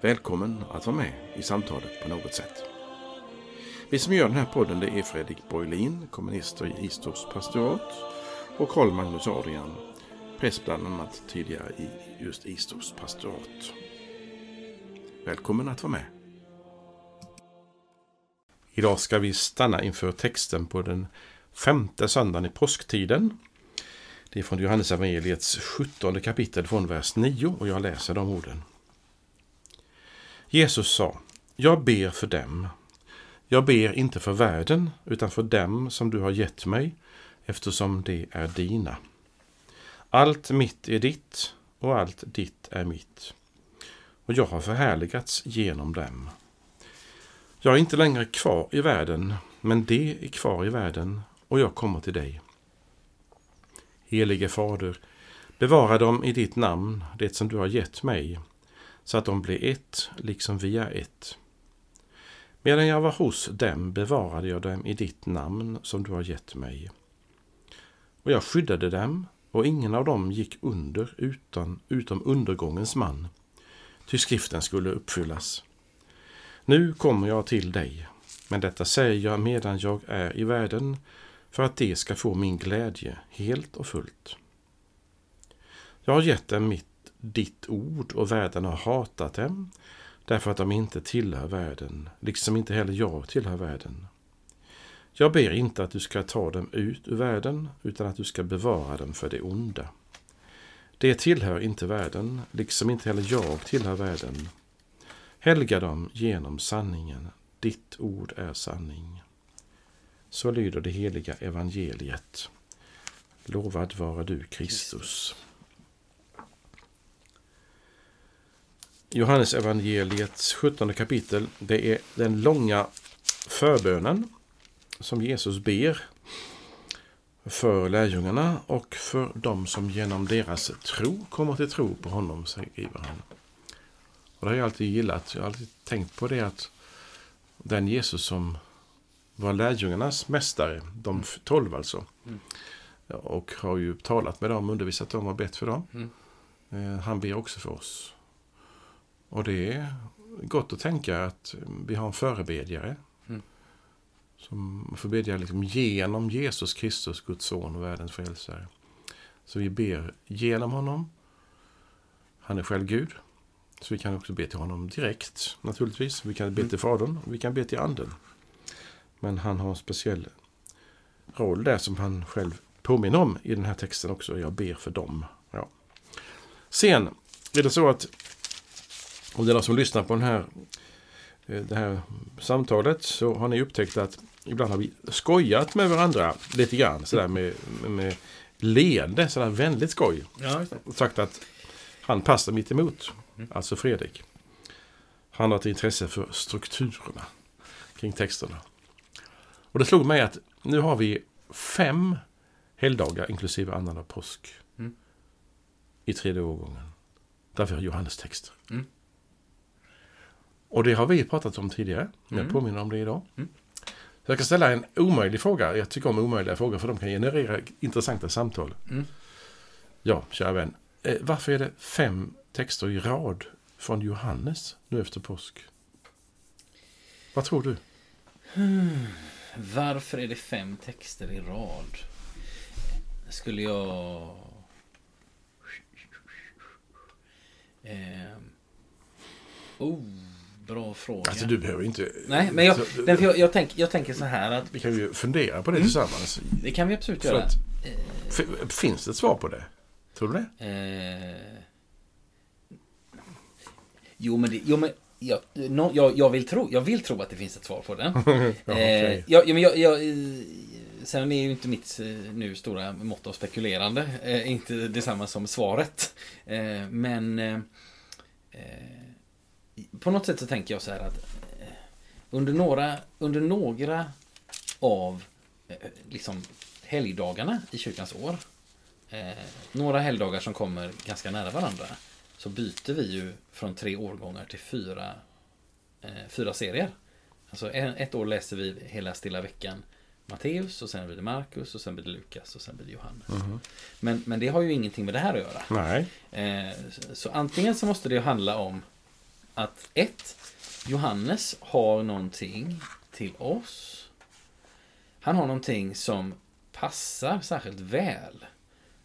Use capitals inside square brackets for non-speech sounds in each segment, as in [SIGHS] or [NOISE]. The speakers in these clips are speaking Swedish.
Välkommen att vara med i samtalet på något sätt. Vi som gör den här podden det är Fredrik Borglin, kommunister i Istorps pastorat och Karl Magnus Adrian, präst bland annat tidigare i just Istorps pastorat. Välkommen att vara med. Idag ska vi stanna inför texten på den femte söndagen i påsktiden. Det är från Johannes evangeliets 17 kapitel från vers 9 och jag läser de orden. Jesus sa, jag ber för dem. Jag ber inte för världen, utan för dem som du har gett mig, eftersom de är dina. Allt mitt är ditt, och allt ditt är mitt. Och jag har förhärligats genom dem. Jag är inte längre kvar i världen, men de är kvar i världen, och jag kommer till dig. Helige Fader, bevara dem i ditt namn, det som du har gett mig, så att de blir ett, liksom vi är ett. Medan jag var hos dem bevarade jag dem i ditt namn som du har gett mig. Och jag skyddade dem, och ingen av dem gick under utan, utom undergångens man, ty skriften skulle uppfyllas. Nu kommer jag till dig, men detta säger jag medan jag är i världen, för att de ska få min glädje helt och fullt. Jag har gett dem mitt ditt ord och världen har hatat dem därför att de inte tillhör världen, liksom inte heller jag tillhör världen. Jag ber inte att du ska ta dem ut ur världen, utan att du ska bevara dem för det onda. Det tillhör inte världen, liksom inte heller jag tillhör världen. Helga dem genom sanningen. Ditt ord är sanning. Så lyder det heliga evangeliet. Lovad vara du, Kristus. Johannes evangeliets 17 kapitel. Det är den långa förbönen som Jesus ber för lärjungarna och för dem som genom deras tro kommer till tro på honom, skriver han. Och det har jag alltid gillat. Jag har alltid tänkt på det att den Jesus som var lärjungarnas mästare, de tolv alltså, mm. och har ju talat med dem, undervisat dem och bett för dem. Mm. Han ber också för oss. Och det är gott att tänka att vi har en förebedjare. Mm. Som får bedja liksom genom Jesus Kristus, Guds son och världens frälsare. Så vi ber genom honom. Han är själv Gud. Så vi kan också be till honom direkt, naturligtvis. Vi kan be mm. till Fadern, och vi kan be till Anden. Men han har en speciell roll där som han själv påminner om i den här texten också. Jag ber för dem. Ja. Sen är det så att om det är någon som lyssnar på den här, eh, det här samtalet så har ni upptäckt att ibland har vi skojat med varandra lite grann sådär med, med, leende, sådär vänligt skoj. Ja, sagt att han passar mitt emot, mm. alltså Fredrik. Han har ett intresse för strukturerna kring texterna. Och det slog mig att nu har vi fem helgdagar inklusive annandag påsk. Mm. I tredje årgången. Där vi har Johannes texter. Mm. Och det har vi pratat om tidigare. Jag mm. påminner om det idag. Mm. Så jag kan ställa en omöjlig fråga. Jag tycker om omöjliga frågor för de kan generera intressanta samtal. Mm. Ja, kära vän. Eh, varför är det fem texter i rad från Johannes nu efter påsk? Vad tror du? Hmm. [SIGHS] Varför är det fem texter i rad? Skulle jag... Eh... Oh. Bra fråga. Alltså du behöver inte... Nej, men jag, så, jag, jag, tänk, jag tänker så här att... Vi kan ju fundera på det mm. tillsammans. Det kan vi absolut göra. Att, eh, finns det ett svar på det? Tror du det? Eh, jo, men, det, jo, men jag, no, jag, jag, vill tro, jag vill tro att det finns ett svar på det. [LAUGHS] ja, okay. eh, jag, men jag, jag, sen är ju inte mitt eh, nu stora mått av spekulerande eh, inte detsamma som svaret. Eh, men på något sätt så tänker jag så här att eh, under några, under några av eh, liksom helgdagarna i kyrkans år. Eh, några helgdagar som kommer ganska nära varandra. Så byter vi ju från tre årgångar till fyra, eh, fyra serier. Alltså en, ett år läser vi hela stilla veckan Matteus och sen blir det Markus och sen blir det Lukas och sen blir det Johannes. Mhm. Men, men det har ju ingenting med det här att göra. Nej. Eh, så- så antingen så måste det handla om att ett, Johannes har någonting till oss. Han har någonting som passar särskilt väl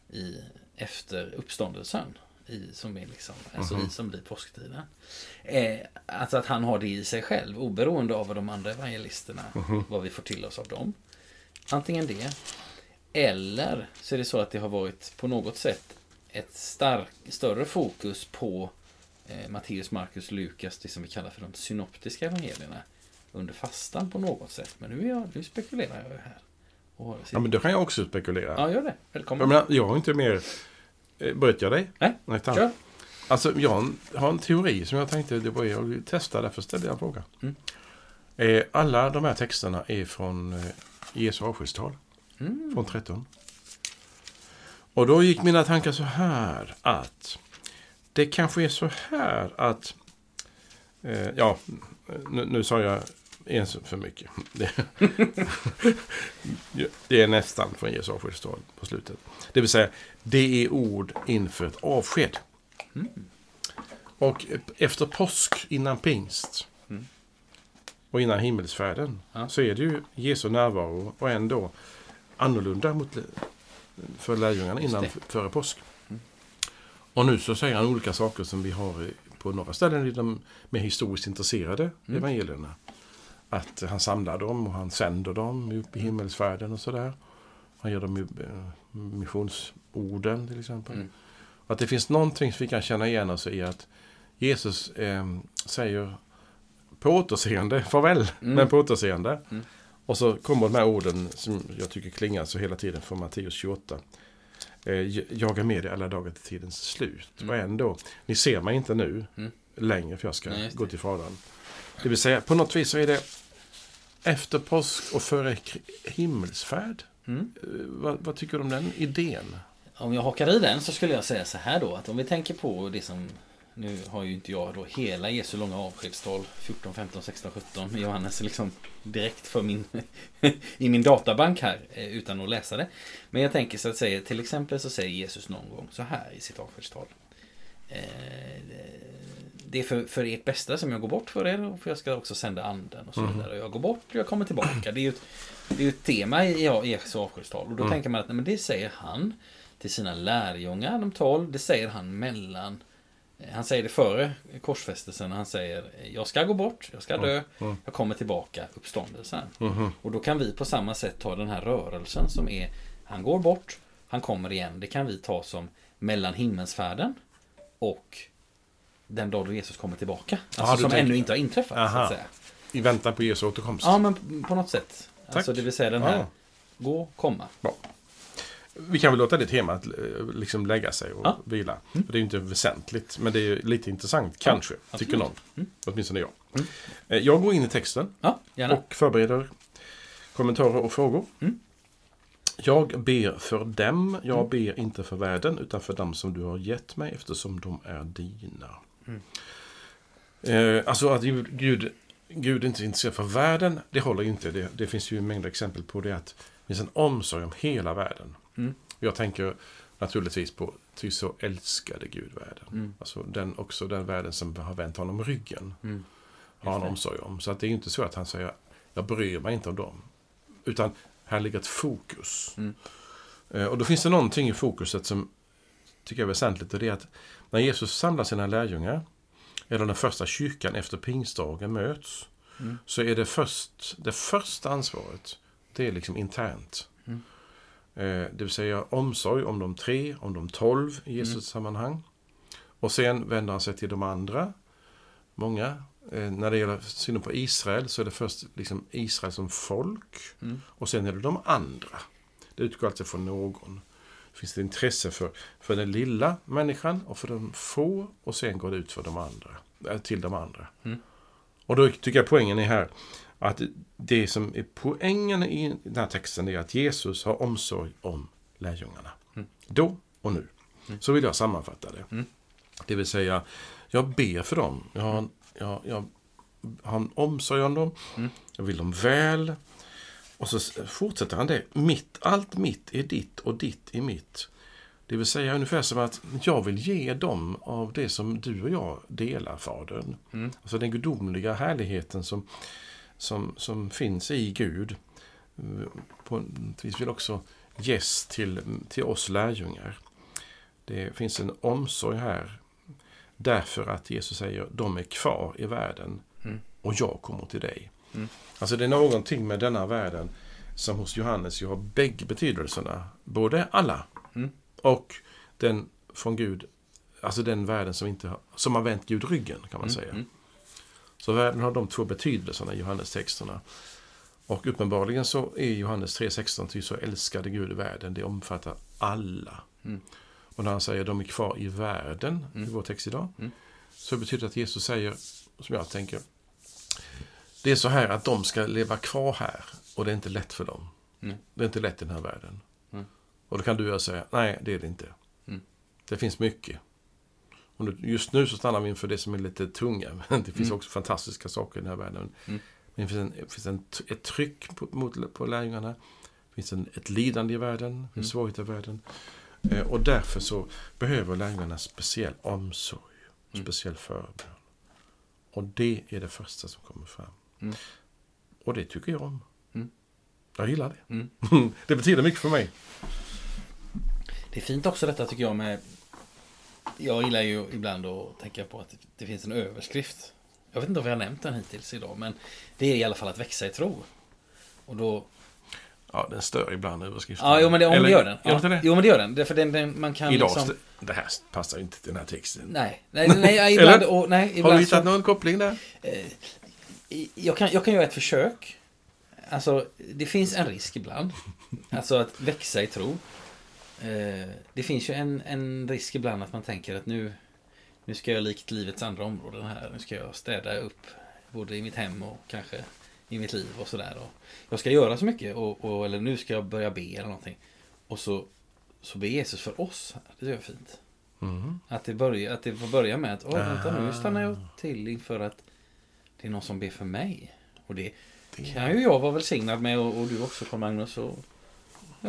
i, efter uppståndelsen. I, som är liksom, alltså i, som blir påsktiden. Eh, alltså att han har det i sig själv, oberoende av vad de andra evangelisterna, vad vi får till oss av dem. Antingen det, eller så är det så att det har varit på något sätt ett stark, större fokus på eh, Matteus, Markus, Lukas, det som vi kallar för de synoptiska evangelierna under fastan på något sätt. Men nu, är jag, nu spekulerar jag ju här. Och, Ja, men då kan jag också spekulera. ja, gör det. Jag, Välkommen. menar, jag har inte mer... Eh, bröt jag dig? Nej, Nej, tack. kör. Alltså, jag har en, teori som jag tänkte det var jag testa. Därför ställde jag en fråga. Mm. Eh, alla de här texterna är från eh, Jesu avskedstal. Mm. Från 13. Och då gick mina tankar så här att det kanske är så här att eh, ja, nu, nu sa jag en för mycket. [LAUGHS] Det, [LAUGHS] det är nästan från Jesu avskedstal på slutet. Det vill säga, det är ord inför ett avsked. Och efter påsk, innan pingst Mm. och innan himmelsfärden Ja. så är det ju Jesu närvaro och ändå annorlunda mot, för lärjungarna innan före påsk. Mm. Och nu så säger han olika saker som vi har på några ställen i de mer historiskt intresserade Mm. evangelierna. Att han samlar dem och han sänder dem upp i himmelsfärden och sådär. Han ger dem ju eh, missionsorden till exempel. Mm. Att det finns någonting som vi kan känna igen oss i att Jesus eh, säger på återseende, farväl, Mm. men på återseende. Mm. Och så kommer de här orden som jag tycker klingar så hela tiden från Matteus 28. Eh, jag är med i alla dagar till tidens slut. Mm. Och ändå, ni ser mig inte nu Mm. längre för jag ska Nej, gå till Fadern. Det vill säga, på något vis så är det efter påsk och före himmelsfärd. Mm. Eh, vad, vad tycker du om den idén? Om jag hakar i den så skulle jag säga så här då att om vi tänker på det som Nu har ju inte jag då hela Jesu långa avskedstal 14, 15, 16, 17 med Johannes liksom direkt för min [LAUGHS] i min databank här eh, utan att läsa det. Men jag tänker så att säga till exempel så säger Jesus någon gång så här i sitt avskedstal. Eh, Det är för, för ert bästa som jag går bort för er och för jag ska också sända anden och så Mhm. vidare. Och Jag går bort och jag kommer tillbaka. Det är ju ett, det är ett tema i i Jesu avskedstal. Och då Mm. tänker man att nej, men det säger han till sina lärjungar, de tolv. Det säger han mellan han säger det före korsfästelsen. Han säger jag ska gå bort, jag ska dö, Mm. jag kommer tillbaka, uppståndelsen. Mhm. Och då kan vi på samma sätt ta den här rörelsen som är han går bort, han kommer igen. Det kan vi ta som mellan himmelsfärden och den dag då Jesus kommer tillbaka. Alltså Ja, du som tänker- ännu inte har inträffat. Så Aha. att säga. I väntan på Jesu återkomst. Ja, men på något sätt. Alltså det vill säga den här Ja. gå, komma. Vi kan väl låta det temat eh, liksom lägga sig och Ja. vila. För det är ju inte väsentligt, men det är lite intressant, kanske, absolut. tycker någon. Mm. Åtminstone jag. Mm. Eh, Jag går in i texten Ja, och förbereder kommentarer och frågor. Mm. Jag ber för dem, jag Mm. ber inte för världen, utan för dem som du har gett mig, eftersom de är dina. Mm. Eh, alltså att Gud, Gud, Gud är inte intresserad för världen, det håller inte. Det, det finns ju en mängd exempel på det, att det finns en omsorg om hela världen. Mm. Jag tänker naturligtvis på ty så älskade Gud världen. Mm. Alltså den, också den världen som har vänt honom ryggen Mm. har han omsorg om. Så att det är inte så att han säger jag bryr mig inte om dem. Utan här ligger ett fokus. Mm. Eh, Och då finns det någonting i fokuset som tycker jag är väsentligt. Och det är att när Jesus samlar sina lärjungar, eller den första kyrkan efter pingstdagen möts, Mm. så är det först, det första ansvaret, det är liksom internt. Eh, Det vill säga omsorg om de tre, om de tolv i Jesus Mm. sammanhang. Och sen vänder han sig till de andra, många. Eh, När det gäller synen på Israel så är det först liksom Israel som folk Mm. och sen är det de andra. Det utgår alltså från någon. Det finns ett intresse för, för den lilla människan och för de få och sen går det ut för de andra, eh, till de andra. Mm. Och då tycker jag poängen är här, Att det som är poängen i den här texten är att Jesus har omsorg om lärjungarna. Mm. Då och nu. Så vill jag sammanfatta det. Mm. Det vill säga, jag ber för dem. Jag har, jag, jag har en omsorg om dem. Mm. Jag vill dem väl. Och så fortsätter han det. Mitt, allt mitt är ditt och ditt är mitt. Det vill säga ungefär som att jag vill ge dem av det som du och jag delar, Fadern. Mm. Alltså den gudomliga härligheten som, som, som finns i Gud. På vis vill också ges till, till oss lärjungar. Det finns en omsorg här. Därför att Jesus säger de är kvar i världen Mm. och jag kommer till dig. Mm. Alltså det är någonting med denna världen som hos Johannes ju har bägge betydelserna. Både alla Mm. och den från Gud, alltså den världen som, inte som har vänt Gud ryggen kan man Mm, säga. Så världen har de två betydelserna i Johannes-texterna. Och uppenbarligen så är Johannes 3.16 till så älskade Gud i världen, det omfattar alla. Mm. Och när han säger de är kvar i världen, Mm. i vår text idag, Mm. så betyder det att Jesus säger, som jag tänker, det är så här att de ska leva kvar här och det är inte lätt för dem. Mm. Det är inte lätt i den här världen. Mm. Och då kan du och jag säga, nej det är det inte. Mm. Det finns mycket. Just nu så stannar vi inför det som är lite tunga, men [LAUGHS] det finns Mm. också fantastiska saker i den här världen. Mm. Men det finns, en, det finns en, ett tryck på, mot, på lärjungarna. Det finns en, ett lidande i världen, en Mm. svårighet i världen. Eh, och därför så behöver lärjungarna speciell omsorg, Mm. speciell förbön. Och det är det första som kommer fram. Mm. Och det tycker jag om. Jag gillar det. Mm. [LAUGHS] det betyder mycket för mig. Det är fint också detta tycker jag med Jag gillar ju ibland att tänka på att det- finns en överskrift Jag vet inte om vi har nämnt den hittills idag men Det är i alla fall att växa i tro Och då Ja, den stör ibland överskriften. Ja, jo men det, om Eller, gör den. Gör Ja, det? Jo men det gör den. Därför den, den man kan Idag, liksom... det här passar inte till den här texten. Nej, nej, nej, [LAUGHS] ibland, och, nej, Har ibland du hittat så, någon koppling där? eh, jag, kan, jag kan göra ett försök. Alltså, det finns en risk ibland. Alltså att växa i tro. Eh, det finns ju en, en risk ibland att man tänker att nu, nu ska jag likt livets andra områden här. Nu ska jag städa upp både i mitt hem och kanske i mitt liv och sådär. Jag ska göra så mycket och, och, eller nu ska jag börja be eller någonting. Och så, så ber Jesus för oss. Det är fint. Mm. Att det, börjar, att det får börja med att Åh, vänta nu Ah. stannar jag till inför att det är någon som ber för mig. Och det Det- kan ju jag vara välsignad med och, och du också Carl Magnus. Och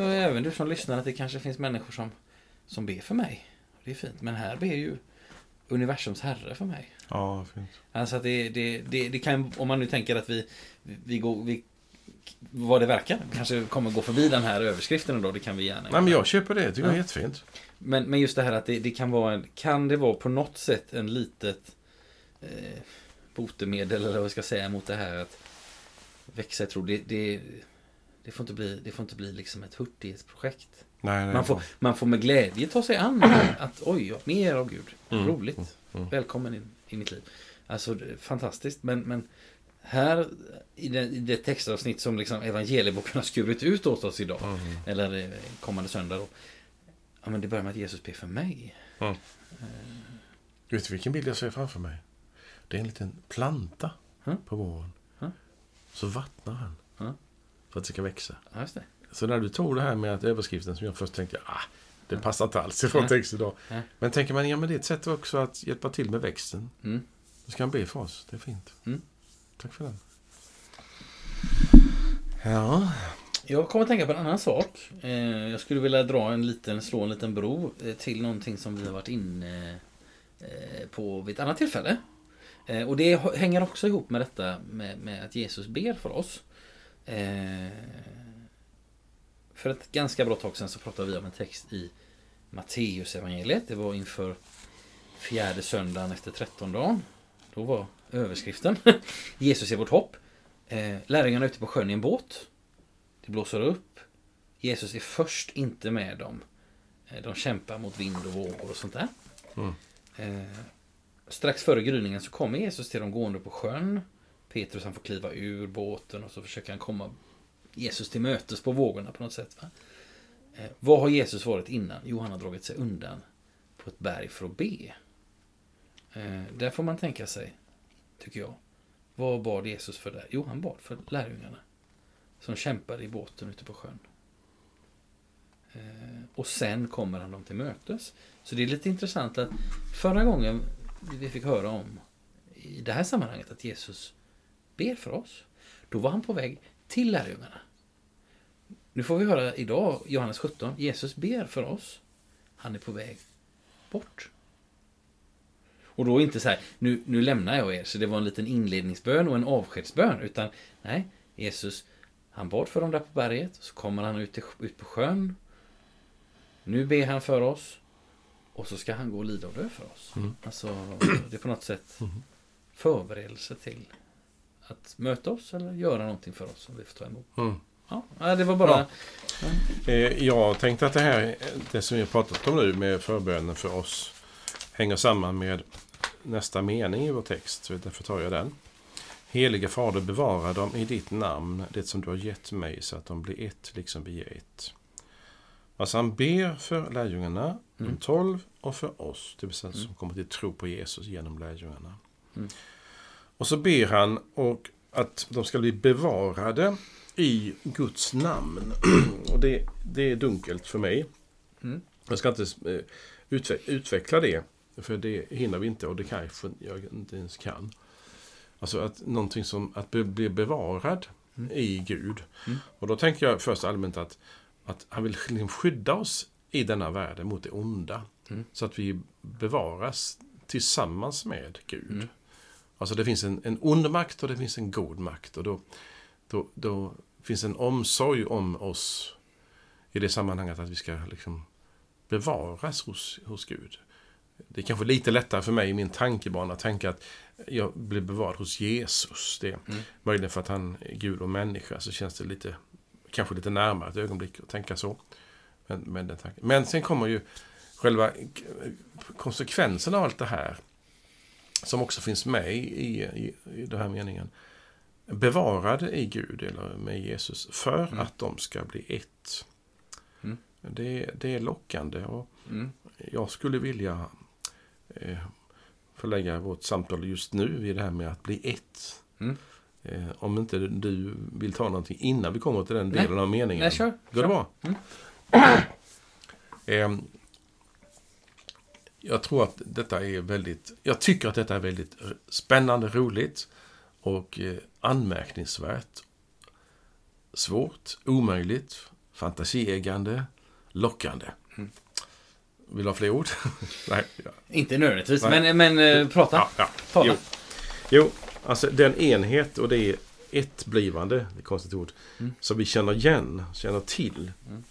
även du som lyssnar att det kanske finns människor som, som ber för mig. Det är fint. Men här ber ju universums herre för mig. Ja, fint. Alltså att det, det, det, det kan, om man nu tänker att vi, vi går, vi, vad det verkar, kanske kommer gå förbi den här överskriften då, det kan vi gärna Nej, men jag köper det. Jag tycker Ja. det är jättefint. Men, men just det här att det, det kan vara en, kan det vara på något sätt en litet eh, botemedel eller vad jag ska säga mot det här att växa i tro. Det, det, det, får inte bli, det får inte bli liksom ett hurtighetsprojekt. Nej, nej. Man får, man får med glädje ta sig an att oj, mer av Gud. Mm. Roligt. Mm. Välkommen in i mitt liv. Alltså fantastiskt. Men, men här i det, i det textavsnitt som liksom evangelieboken har skurit ut åt oss idag. Mm. Eller eh, kommande söndag då. Ja men det börjar med att Jesus ber för mig. Mm. Vet du vilken bild jag ser framför mig? Det är en liten planta Mm. på våren. Mm. Så vattnar han. För att det ska växa. Ja, just det. Så när du tog det här med att överskriften som jag först tänkte, ah, det passar inte alls ifrån text idag. Nej. Men tänker man, ja men det är ett sätt också att hjälpa till med växten. Mm. Då ska han be för oss. Det är fint. Mm. Tack för den. Ja. Jag kommer att tänka på en annan sak. Eh, jag skulle vilja dra en liten, slå en liten bro eh, till någonting som vi har varit inne eh, på vid ett annat tillfälle. Och det hänger också ihop med detta med, med att Jesus ber för oss. Eh, för ett ganska bra tag sedan så pratade vi om en text i Matteus evangeliet. Det var inför fjärde söndagen efter trettondagen. Då var överskriften [LAUGHS] Jesus är vårt hopp. Eh, lärjungarna är ute på sjön i en båt. Det blåser upp. Jesus är först inte med dem. Eh, De kämpar mot vind och vågor och sånt där. Mm. Eh, strax före gryningen så kommer Jesus till dem gående på sjön. Petrus han får kliva ur båten och så försöker han komma Jesus till mötes på vågorna på något sätt. Va? Eh, vad har Jesus varit innan? Jo, han har dragit sig undan på ett berg för att be. Eh, där får man tänka sig, tycker jag. Vad bad Jesus för där? Jo, han bad för lärjungarna. Som kämpade i båten ute på sjön. Eh, och sen kommer han dem till mötes. Så det är lite intressant att förra gången vi fick höra om i det här sammanhanget att Jesus ber för oss. Då var han på väg till lärjungarna. Nu får vi höra idag, Johannes 17, Jesus ber för oss. Han är på väg bort. Och då inte så här, nu, nu lämnar jag er, så det var en liten inledningsbön och en avskedsbön. Utan nej, Jesus, han bad för dem där på berget. Så kommer han ut, ut på sjön. Nu ber han för oss. Och så ska han gå och lida och dö för oss. Mm. Alltså, det är på något sätt mm. förberedelse till att möta oss eller göra någonting för oss som vi får ta emot. Mm. Ja, det var bara... Ja. Eh, jag tänkte att det här, det som vi har pratat om nu med förbönen för oss, hänger samman med nästa mening i vår text. Så därför tar jag den. Helige Fader, bevara dem i ditt namn, det som du har gett mig, så att de blir ett, liksom vi är ett. Alltså han ber för lärjungarna, mm. de tolv, och för oss, det vill säga mm. som kommer till tro på Jesus genom lärjungarna. Mm. Och så ber han och att de ska bli bevarade i Guds namn. [CLEARS THROAT] och det, det är dunkelt för mig. Mm. Jag ska inte eh, utveckla det, för det hinner vi inte och det kanske jag inte ens kan. Alltså att någonting som att bli bevarad mm. i Gud. Mm. Och då tänker jag först allmänt att, att han vill liksom skydda oss i denna världen mot det onda. Mm. Så att vi bevaras tillsammans med Gud. Alltså det finns en, en ond makt och det finns en god makt. Och då, då, då finns en omsorg om oss i det sammanhanget att vi ska liksom bevaras hos, hos Gud. Det är kanske lite lättare för mig i min tankebana att tänka att jag blir bevarad hos Jesus. Det, mm. Möjligen för att han är Gud och människa så känns det lite, kanske lite närmare ett ögonblick att tänka så. Men, men, den tanken. men sen kommer ju själva konsekvensen av allt det här som också finns med i, i, i den här meningen bevarade i Gud eller med Jesus för mm. att de ska bli ett. Mm. Det, det är lockande och mm. jag skulle vilja eh, förlägga vårt samtal just nu vid det här med att bli ett. Mm. Eh, om inte du vill ta någonting innan vi kommer till den delen Nej. av meningen. Nej, kör. Går det bra? Mm. eh, jag tror att detta är väldigt, jag tycker att detta är väldigt spännande, roligt och eh, anmärkningsvärt, svårt, omöjligt, fantasieggande, lockande. Mm. Vill du ha fler ord? [LAUGHS] Nej. Ja. Inte nödvändigtvis, men, men äh, prata. Ja, ja. Tala. Jo. jo, alltså den enhet och det är ett blivande, det är konstigt ord, mm. som vi känner igen, känner till. Mm.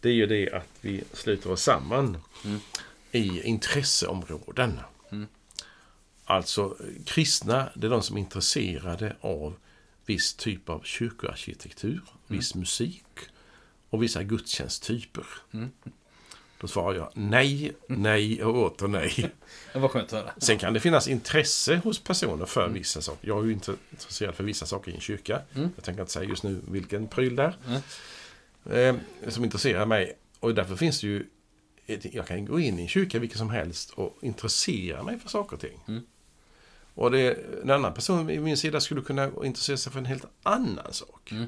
Det är ju det att vi sluter oss samman mm. I intresseområden. Mm. Alltså kristna, det är de som är intresserade av viss typ av kyrkoarkitektur, mm. viss musik och vissa gudstjänsttyper. Mm. Då svarar jag nej, nej och åter nej. [LAUGHS] Det var skönt att höra. Sen kan det finnas intresse hos personer för mm. vissa saker. Jag är ju inte intresserad för vissa saker i en kyrka. Mm. Jag tänker inte säga just nu vilken pryl där. Mm. Eh, som intresserar mig. Och därför finns det ju jag kan gå in i en kyrka vilken som helst och intressera mig för saker och ting. Mm. Och det, en annan person i min sida skulle kunna intressera sig för en helt annan sak. Mm.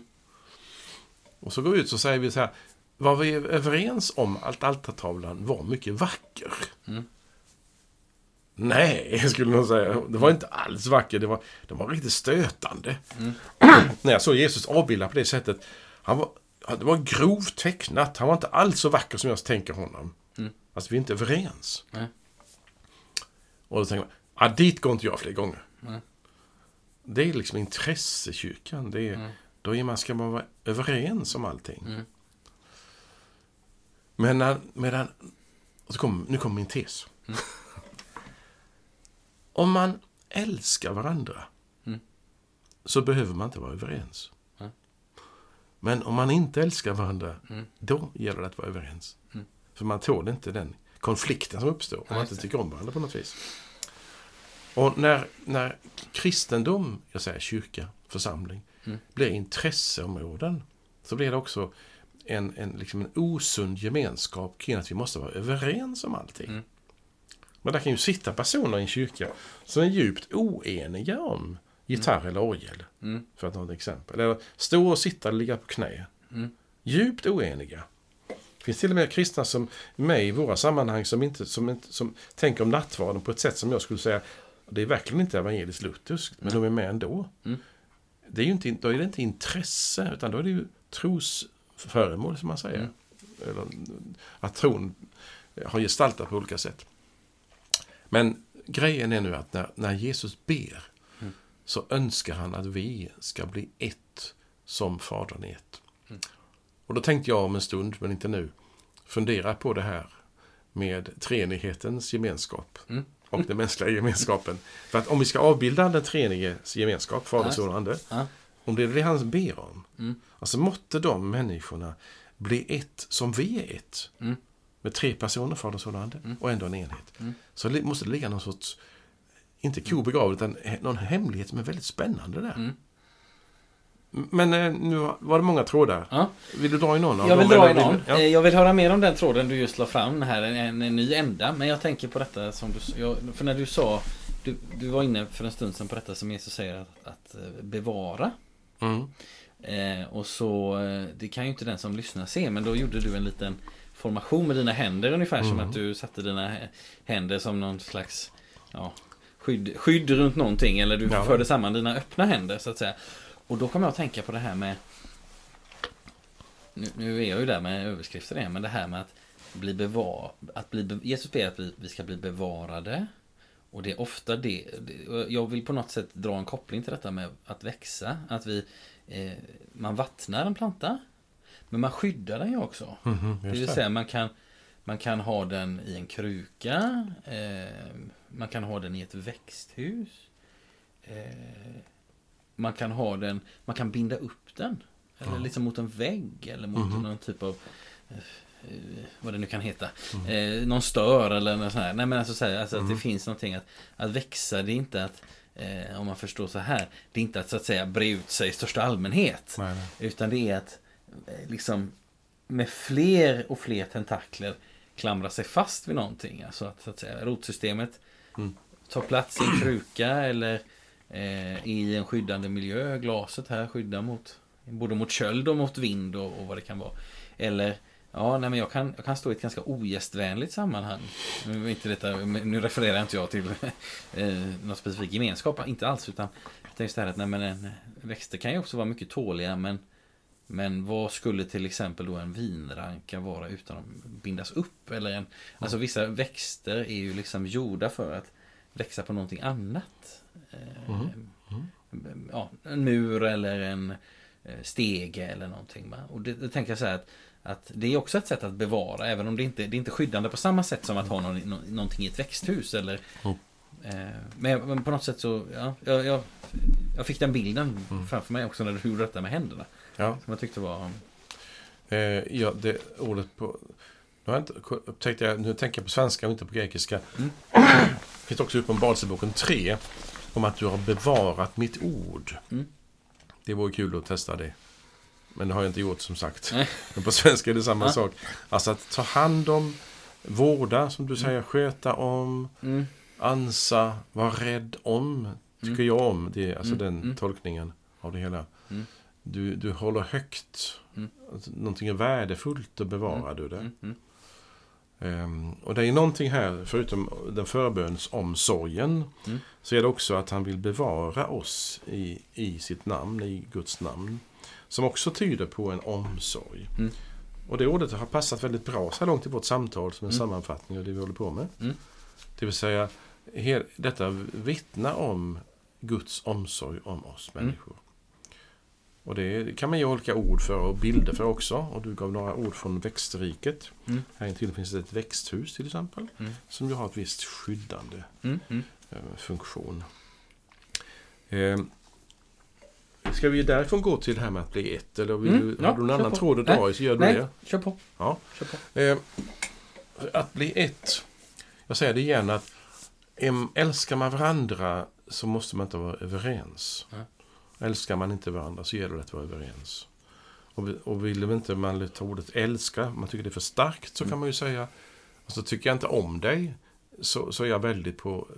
Och så går vi ut och säger vi så här, var vi överens om att altartavlan var mycket vacker? Mm. Nej, [LAUGHS] skulle nog säga. Det var inte alls vacker. Det var, det var riktigt stötande. Mm. [CLEARS THROAT] När jag såg Jesus avbildad på det sättet. Han var, det var grovt tecknat. Han var inte alls så vacker som jag tänker honom. Mm. Alltså, vi är inte överens. Mm. Och då tänker man, Ja, dit går inte jag fler gånger. Mm. Det är liksom intressekyrkan. Det är, mm. Då är man, ska man vara överens om allting. Mm. Men när, medan... Kom, nu kommer min tes. Mm. [LAUGHS] om man älskar varandra mm. så behöver man inte vara överens. Men om man inte älskar varandra, mm. då gäller det att vara överens. För man tål inte den konflikten som uppstår om man inte tycker om varandra på något vis. Och när, när kristendom, jag säger kyrka, församling, mm. blir intresseområden så blir det också en, en, liksom en osund gemenskap kring att vi måste vara överens om allting. Mm. Men där kan ju sitta personer i en kyrka som är djupt oeniga om gitarr eller orgel. Mm. För att ta ett exempel. Eller stå och sitta eller ligga på knä. Mm. Djupt oeniga. Det finns till och med kristna som är med i våra sammanhang som, inte, som, inte, som tänker om nattvarden på ett sätt som jag skulle säga det är verkligen inte evangeliskt lutherskt, men de är med ändå. Mm. Det är ju inte, då är det inte intresse, utan då är det ju trosföremål som man säger. Mm. Eller, att tron har gestaltat på olika sätt. Men grejen är nu att när, när Jesus ber Mm. så önskar han att vi ska bli ett som Fadern är ett. Mm. Och då tänkte jag om en stund, men inte nu, fundera på det här med treenighetens gemenskap Mm. och den mänskliga gemenskapen. För att om vi ska avbilda den treeniges gemenskap, Fader. Son och Ande, Ja. om det är det han ber om, Mm. alltså måtte de människorna bli ett som vi är ett. Mm. Med tre personer, Fader, Son och Ande, Mm. och ändå en enhet. Mm. Så det måste det ligga någon sorts, inte ko begravet, utan någon hemlighet som är väldigt spännande där. Men eh, nu var det många trådar. Ja. Vill du dra i någon av Jag vill dem? dra i någon. Ja. Eh, Jag vill höra mer om den tråden du just la fram här, en, en ny ända. Men jag tänker på detta som du jag, För när du sa, du, du var inne för en stund sedan på detta som Jesus säger att, att eh, bevara. Mm. Eh, och så, det kan ju inte den som lyssnar se, men då gjorde du en liten formation med dina händer ungefär som Mm. att du satte dina hä- händer som någon slags ja, skydd, skydd runt någonting. Eller du Ja. förde samman dina öppna händer så att säga. Och då kommer jag att tänka på det här med nu, nu är jag ju där med överskrifter igen, men det här med att bli bevar, att bli, Jesus ber att vi, vi ska bli bevarade. Och det är ofta det, det, jag vill på något sätt dra en koppling till detta med att växa. Att vi, eh, man vattnar en planta, men man skyddar den ju också. Mhm, Det just vill det. säga man kan, man kan ha den i en kruka, eh, man kan ha den i ett växthus. Eh, man kan ha den, man kan binda upp den. Eller Ja. liksom mot en vägg eller mot Mhm. någon typ av eh, vad det nu kan heta. Mm. Eh, någon stör eller något sånt här. Nej men alltså, så här, alltså att Mm. det finns någonting att, att växa. Det är inte att, eh, om man förstår så här. Det är inte att så att säga bre ut sig i största allmänhet. Nej, nej. Utan det är att eh, liksom med fler och fler tentakler klamra sig fast vid någonting. Alltså att, så att säga, rotsystemet Mm. tar plats i en kruka eller eh, i en skyddande miljö. Glaset här skyddar mot både mot köld och mot vind och, och vad det kan vara. Eller Ja, nej, men jag kan, jag kan stå i ett ganska ogästvänligt sammanhang. Nu, inte detta, nu refererar inte jag till [LAUGHS] eh, någon specifik gemenskap, inte alls. Utan jag tänkte så här att nej, men, en, växter kan ju också vara mycket tåliga. Men, men vad skulle till exempel då en vinranka vara utan att bindas upp? Eller en, Alltså vissa växter är ju liksom gjorda för att växa på någonting annat. Eh, Mhm. Ja, en mur eller en eh, stege eller någonting. Och det, det tänker jag så här att, att det är också ett sätt att bevara, även om det inte det är inte skyddande på samma sätt som att ha någon, nå- någonting i ett växthus. Eller, Mm. eh, men, men på något sätt så, ja, jag, jag, jag fick den bilden Mm. framför mig också när du gjorde detta med händerna. Ja, Som jag tyckte var... eh, ja, det ordet på... Nu, har jag inte, upptäckte jag, nu tänker jag på svenska och inte på grekiska. Mm. Det finns också i Uppenbarelseboken 3 om att du har bevarat mitt ord. Mm. Det vore kul att testa det. Men det har jag inte gjort som sagt. Nej. [LAUGHS] Men på svenska är det samma Ja. sak. Alltså att ta hand om, vårda, som du säger, sköta om, Mm. ansa, vara rädd om. Tycker Mm. jag om. Det, alltså Mm, den mm. tolkningen av det hela. Mm. Du, du håller högt. Mm. Alltså, någonting är värdefullt, då bevarar du det. Ehm, och det är någonting här, förutom den förbönsomsorgen, Mm. så är det också att han vill bevara oss i, i sitt namn, i Guds namn. Som också tyder på en omsorg. Mm. Och det ordet har passat väldigt bra så här långt i vårt samtal som en Mm. sammanfattning av det vi håller på med. Mm. Det vill säga, detta vittnar om Guds omsorg om oss människor. Och det kan man ge olika ord för och bilder för också. Och du gav några ord från växtriket. Mm. Här intill finns det ett växthus till exempel. Mm. Som ju har ett visst skyddande Mm. Mm. eh, funktion. Eh, ska vi därifrån gå till det här med att bli ett? Eller vill Mm, du, ja, har du någon annan på. tråd att dra i så gör du Nej, det. kör på. Ja. Kör på. Eh, att bli ett. Jag säger det igen att älskar man varandra så måste man inte vara överens. Nej. Älskar man inte varandra så gäller det att vara överens. Och, vi- och vill inte man ta ordet älska, man tycker det är för starkt, så Mm. kan man ju säga. Och så tycker jag inte om dig, så, så är jag väldigt på,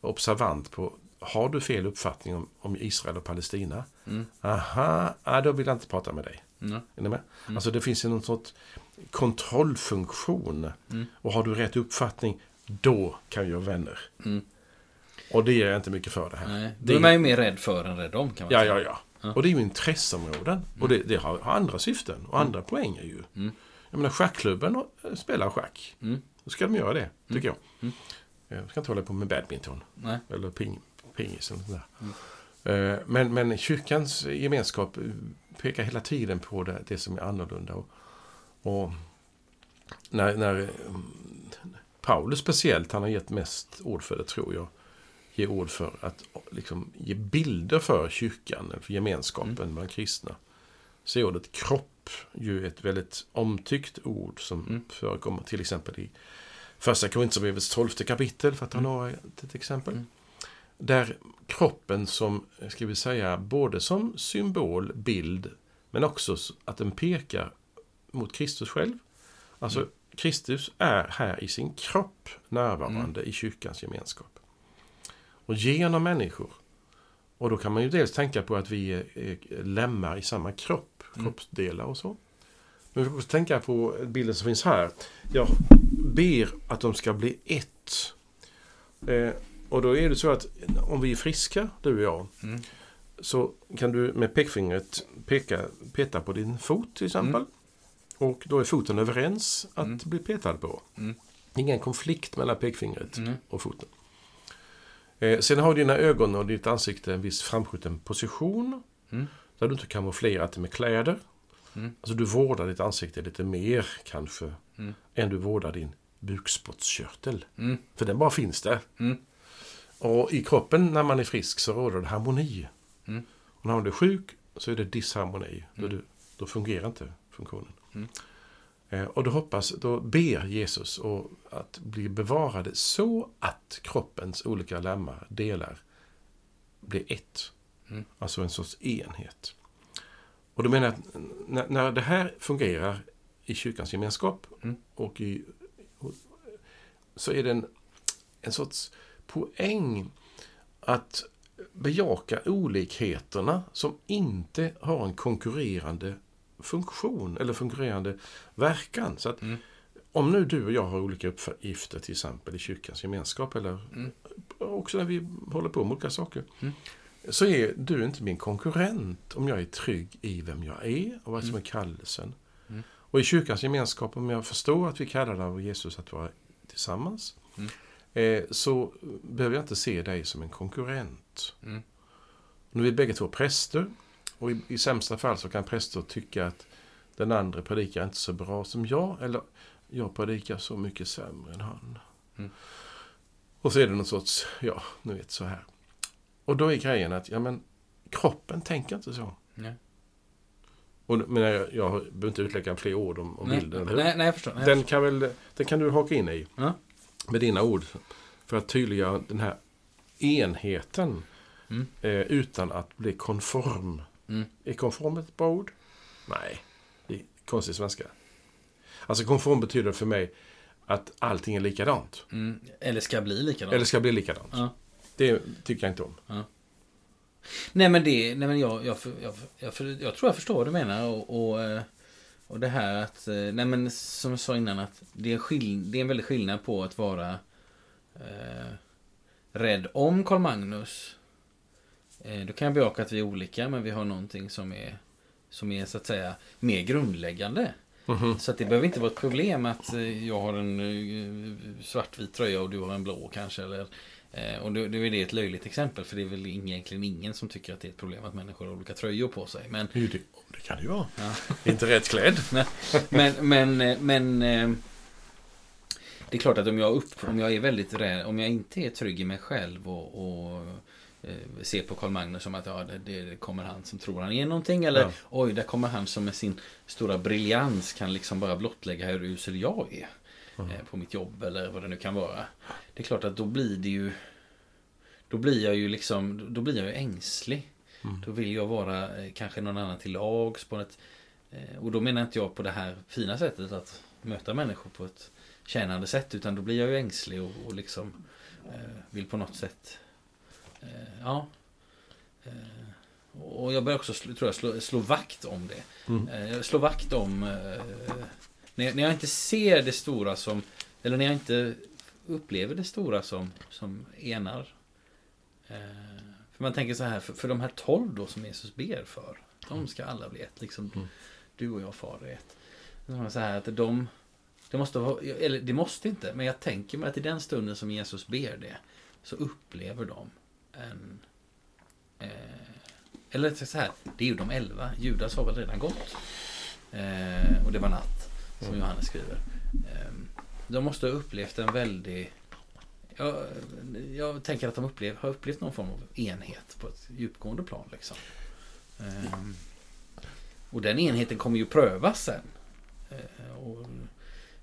observant på har du fel uppfattning om, om Israel och Palestina? Mm. Aha, ja, då vill jag inte prata med dig. Mm. Är ni med? Alltså det finns ju någon sorts kontrollfunktion. Mm. Och har du rätt uppfattning, då kan jag vara vänner. Mm. Och det är jag inte mycket för det här. Nej, Det är man ju mer rädd för än rädd om kan man Ja, säga. ja, ja. Ja. Och det är ju intresseområden. Och det, det har, har andra syften och andra poänger ju. Mm. Jag menar, schackklubben eh, spelar schack. Mm. Då ska de göra det, tycker jag. Mm. Jag ska inte hålla på med badminton. Nej. Eller ping, pingis eller sånt Mm. Eh, Men, men kyrkans gemenskap eh, pekar hela tiden på det, det som är annorlunda. Och, och när, när eh, Paulus speciellt, han har gett mest ord för det tror jag. Ge ord för att liksom, ge bilder för kyrkan, för gemenskapen Mm. bland kristna. Så är ordet kropp ju ett väldigt omtyckt ord som Mm. förekommer till exempel i Första Korinthierbrevets tolfte kapitel, för att ta Mm. några ett exempel. Mm. Där kroppen som, ska vi säga, både som symbol, bild, men också att den pekar mot Kristus själv. Alltså, Mm. Kristus är här i sin kropp närvarande i kyrkans gemenskap. Och genom människor. Och då kan man ju dels tänka på att vi är, lemmar i samma kropp, Mm. kroppsdelar och så. Men vi får också tänka på bilden som finns här. Jag ber att de ska bli ett. Eh, och då är det så att om vi är friska, du och jag, Mm. så kan du med pekfingret peka, peta på din fot till exempel. Mm. Och då är foten överens att Mm. bli petad på. Mm. Ingen konflikt mellan pekfingret Mm. och foten. Eh, sen har dina ögon och ditt ansikte en viss framskjuten position. Mm. Där du inte kamouflerat det med kläder. Mm. Alltså du vårdar ditt ansikte lite mer kanske. Mm. Än du vårdar din bukspottkörtel. Mm. För den bara finns där. Mm. Och i kroppen när man är frisk så råder det harmoni. Mm. Och när man är sjuk så är det disharmoni. Då, Mm. du, då fungerar inte funktionen. Eh, och då hoppas, då ber Jesus och att bli bevarade så att kroppens olika lemmar, delar, blir ett. Mm. Alltså en sorts enhet. Och då menar jag att när, när det här fungerar i kyrkans gemenskap Mm. och i, och, så är det en, en sorts poäng att bejaka olikheterna som inte har en konkurrerande funktion eller fungerande verkan. Så att Mm. om nu du och jag har olika uppgifter till exempel i kyrkans gemenskap eller Mm. också när vi håller på med olika saker. Mm. Så är du inte min konkurrent om jag är trygg i vem jag är och vad som är Mm. kallelsen. Mm. Och i kyrkans gemenskap, om jag förstår att vi kallar av Jesus att vara tillsammans, Mm. eh, så behöver jag inte se dig som en konkurrent. Nu är vi bägge två präster och i, i sämsta fall så kan präster tycka att den andra predikar inte så bra som jag eller jag predikar så mycket sämre än han. Mm. Och så är det någon sorts, ja, nu vet så här. Och då är grejen att, ja men kroppen tänker inte så. Nej. Och men jag, jag behöver inte utlägga fler ord om, om Nej. bilden, eller hur? Nej, nej, jag förstår. Nej, Den kan, väl, den kan du haka in i Ja. med dina ord. För att tydliggöra den här enheten Mm. eh, utan att bli konform. Mm. Är konform ett bra ord? Nej, det är konstig svenska. Alltså konform betyder för mig att allting är likadant. Mm. Eller ska bli likadant. Eller ska bli likadant. Ja. Det tycker jag inte om. Nej men det, nej men jag, jag, jag, jag, jag, jag tror jag förstår vad du menar och, och, eh, och det här att, eh, nej men som jag sa innan att det är, skill, det är en väldig skillnad på att vara eh, rädd om Karl Magnus. Eh, då kan jag bejaka att vi är olika men vi har någonting som är, som är så att säga mer grundläggande. Mhm. Så att det behöver inte vara ett problem att eh, jag har en eh, svartvit tröja och du har en blå kanske. Eller, och då, då är det ett löjligt exempel för det är väl egentligen ingen som tycker att det är ett problem att människor har olika tröjor på sig. Men, det, det kan det ju vara. Ja. Inte rätt klädd. [LAUGHS] men, men, men eh, det är klart att om jag, upp, om jag är väldigt rädd, om jag inte är trygg i mig själv och, och eh, ser på Karl Magnus som att ja, det, det kommer han som tror han är någonting. Eller Ja. oj, där kommer han som med sin stora briljans kan liksom bara blottlägga hur usel jag är. eh, På mitt jobb eller vad det nu kan vara. Det är klart att då blir det ju Då blir jag ju liksom Då blir jag ju ängslig. Mm. Då vill jag vara eh, kanske någon annan till lags på ett eh, Och då menar inte jag på det här fina sättet att möta människor på ett tjänande sätt utan då blir jag ju ängslig och, och liksom vill på något sätt ja. Eh, och jag börjar också, tror jag, slå, slå vakt om det. Mm. Eh, jag slår vakt om... Eh, när, jag, när jag inte ser det stora som... Eller när jag inte upplever det stora som, som enar. Eh, för man tänker så här, för, för de här tolv då som Jesus ber för. De ska alla bli ett, liksom Mm. du och jag far är ett. Så här att de... Det måste vara, eller det måste inte, men jag tänker mig att i den stunden som Jesus ber det så upplever de en... Eh, eller så här, det är ju de elva. Judas har väl redan gått. Eh, och det var natt, som Mm. Johannes skriver. Eh, de måste ha upplevt en väldig... Jag, jag tänker att de upplev, har upplevt någon form av enhet på ett djupgående plan. Liksom. Eh, och den enheten kommer ju prövas sen. Eh, och,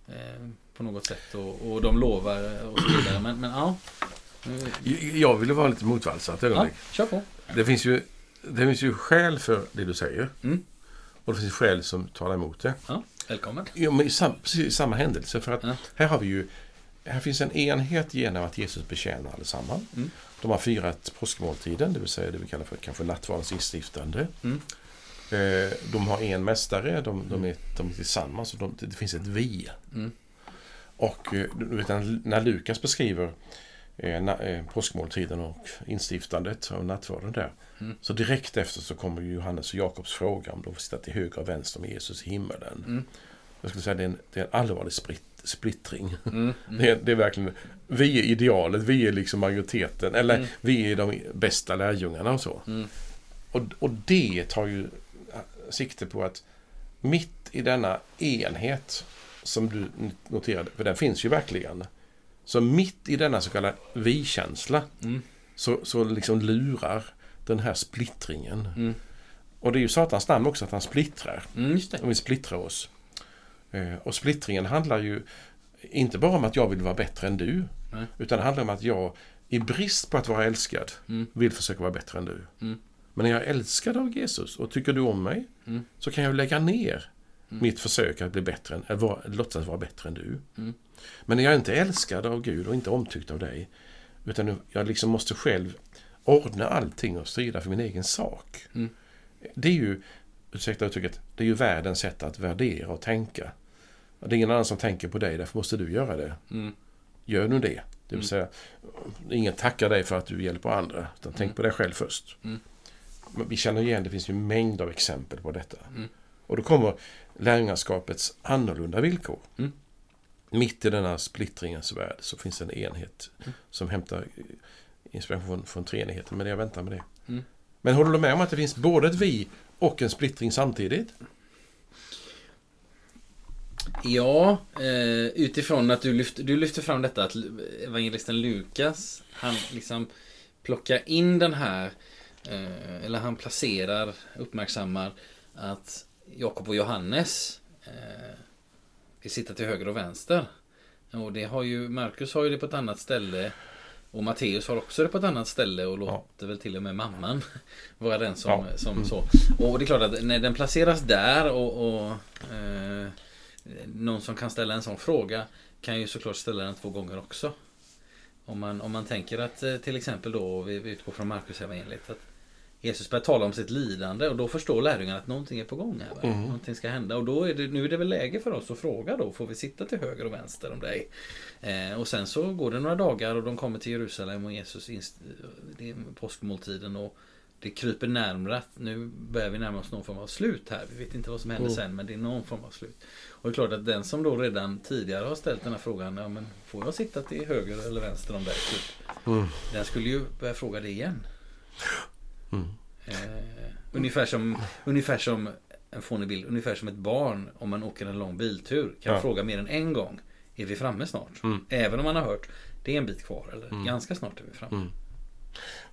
eh, på något sätt. Och, och de lovar och så vidare. Men, men ja. Nu- Jag ville vara lite motvalsat Ja, kör på. Det finns ju det finns ju skäl för det du säger. Mm. Och det finns skäl som talar emot det. Ja, välkommen. Jo, men i sam, precis i samma händelse. För att Ja. här har vi ju här finns en enhet genom att Jesus betjänar allesammans. Mm. De har firat påskmåltiden, det vill säga det vi kallar för kanske nattvardens instiftande. Mm. Eh, De har en mästare, de, de, är, de är tillsammans och de, det finns ett vi. Mm. Och eh, du vet, när Lukas beskriver eh, eh, påskmåltiden och instiftandet av nattvarden där. Mm. Så direkt efter så kommer Johannes och Jakobs fråga om de får sitta till höger och vänster med Jesus i himmelen. Mm. Jag skulle säga det är en, det är en allvarlig split, splittring. Mm. [LAUGHS] Mm. Det, är, det är verkligen, vi är idealet, vi är liksom majoriteten, eller Mm. vi är de bästa lärjungarna och så. Mm. Och, och det tar ju sikte på att mitt i denna enhet som du noterade, för den finns ju verkligen. Så mitt i denna så kallade vi-känsla Mm. så, så liksom lurar den här splittringen. Mm. Och det är ju Satans namn också att han splittrar. Mm. De vill splittra oss. Eh, Och splittringen handlar ju inte bara om att jag vill vara bättre än du. Nej. Utan det handlar om att jag i brist på att vara älskad Mm. vill försöka vara bättre än du. Mm. Men när jag är älskad av Jesus och tycker du om mig Mm. så kan jag lägga ner Mm. mitt försök att bli bättre än, att vara, låtsas vara bättre än du. Men när jag inte är älskad av Gud och inte omtyckt av dig utan jag liksom måste själv ordna allting och strida för min egen sak. Mm. Det är ju, ursäkta uttrycket, det är ju världens sätt att värdera och tänka. Det är ingen annan som tänker på dig, därför måste du göra det. Mm. Gör nu det. Det vill Mm. säga, ingen tackar dig för att du hjälper andra. Utan tänk Mm. på dig själv först. Mm. Vi känner igen, det finns ju mängder av exempel på detta. Och då kommer lärjungaskapets annorlunda villkor. Mitt i denna splittringens värld så finns en enhet Mm. som hämtar inspiration från treenigheten. Men jag väntar med det. Mm. Men håller du med om att det finns både ett vi och en splittring samtidigt? Ja, eh, utifrån att du lyfter, du lyfter fram detta att evangelisten Lukas, han liksom plockar in den här, eh, eller han placerar, uppmärksammar att Jakob och Johannes vill sitta till höger och vänster. Och det har ju, Markus har ju det på ett annat ställe. Och Matteus har också det på ett annat ställe och låter väl till och med mamman [LAUGHS] vara den som, Ja. som Mm. så. Och det är klart att när den placeras där och, och eh, någon som kan ställa en sån fråga kan ju såklart ställa den två gånger också. Om man, om man tänker att eh, till exempel då, vi, vi utgår från Markus evangeliet att Jesus börjar tala om sitt lidande och då förstår lärjungarna att någonting är på gång här. Mm. Någonting ska hända och då är det, nu är det väl läge för oss att fråga då, får vi sitta till höger och vänster om dig? Eh, och sen så går det några dagar och de kommer till Jerusalem och Jesus, inst- det är påskmåltiden och det kryper närmare att nu börjar vi närma oss någon form av slut här. Vi vet inte vad som händer Mm. sen men det är någon form av slut. Och det är klart att den som då redan tidigare har ställt den här frågan, ja men får jag sitta till höger eller vänster om dig? Typ. Mm. Den skulle ju börja fråga det igen. Mm. Eh, ungefär, som, ungefär som en fånig bild, ungefär som ett barn om man åker en lång biltur kan Ja. fråga mer än en gång. Är vi framme snart? Mm. Även om man har hört det är en bit kvar eller Mm. ganska snart är vi framme. Mm.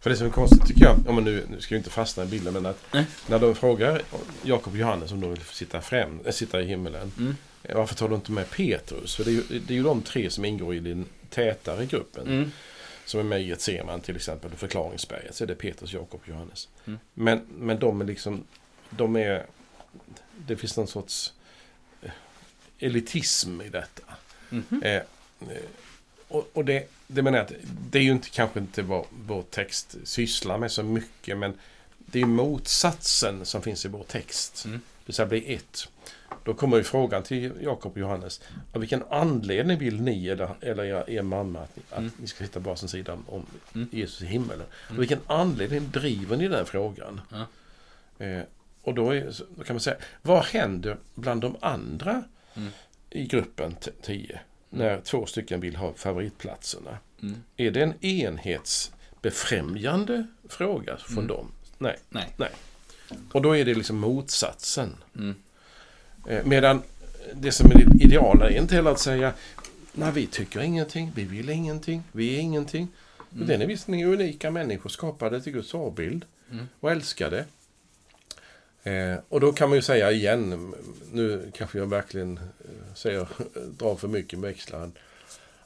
För det som är konstigt tycker jag, om man nu, nu ska vi inte fastna i bilden, men att Nej. när de frågar Jakob och Johannes om de vill sitta, främ, äh, sitta i himmelen. Mm. eh, Varför tar du inte med Petrus? För det är, ju, det är ju de tre som ingår i den tätare gruppen. Mm. Som är med i ett Seman till exempel, förklaringsberget. Så är det Petrus, Jakob och Johannes. Mm. Men, men de är liksom, de är, det finns någon sorts eh, elitism i detta. Mhm. Eh, eh, och, och det, det menar jag att det är ju inte, kanske inte vad vår text sysslar med så mycket, men det är motsatsen som finns i vår text. Mm. Det säga bli ett. Då kommer ju frågan till Jakob och Johannes. Av vilken anledning vill ni eller, eller er, er mamma att, ni, mm. att ni ska sitta på varsin sida om mm. Jesus i himmelen? Mm. Av vilken anledning driver ni den frågan? Ja. Eh, och då, är, då, kan man säga, vad händer bland de andra mm. i gruppen 10? När två stycken vill ha favoritplatserna. Mm. Är det en enhetsbefrämjande fråga från mm. dem? Nej. Nej. Nej. Och då är det liksom motsatsen. Mm. Eh, medan det som är ideala är inte heller att säga Nej, vi tycker ingenting, vi vill ingenting, vi är ingenting. Mm. Den är visserligen unika människor skapade till Guds avbild mm. och älskade. Eh, och då kan man ju säga igen, nu kanske jag verkligen eh, säger, [LAUGHS] drar för mycket med växlar.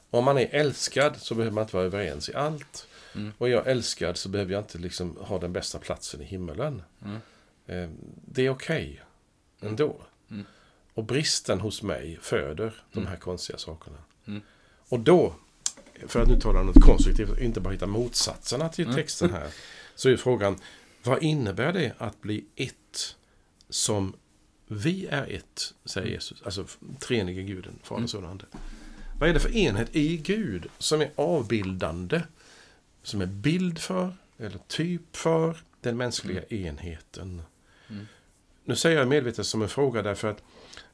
Om man är älskad så behöver man inte vara överens i allt. Mm. Och är jag älskad så behöver jag inte liksom ha den bästa platsen i himmelen. Mm. Eh, det är okej okay ändå. Mm. Och bristen hos mig föder de mm. här konstiga sakerna. Mm. Och då, för att nu tala något konstruktivt, inte bara hitta motsatserna till mm. texten här. Så är frågan, vad innebär det att bli ett som vi är ett, säger Jesus. Alltså treenige guden, Fader, Son och Ande. Vad är det för enhet i Gud som är avbildande? Som är bild för, eller typ för, den mänskliga mm. enheten. Mm. Nu säger jag medvetet som en fråga därför att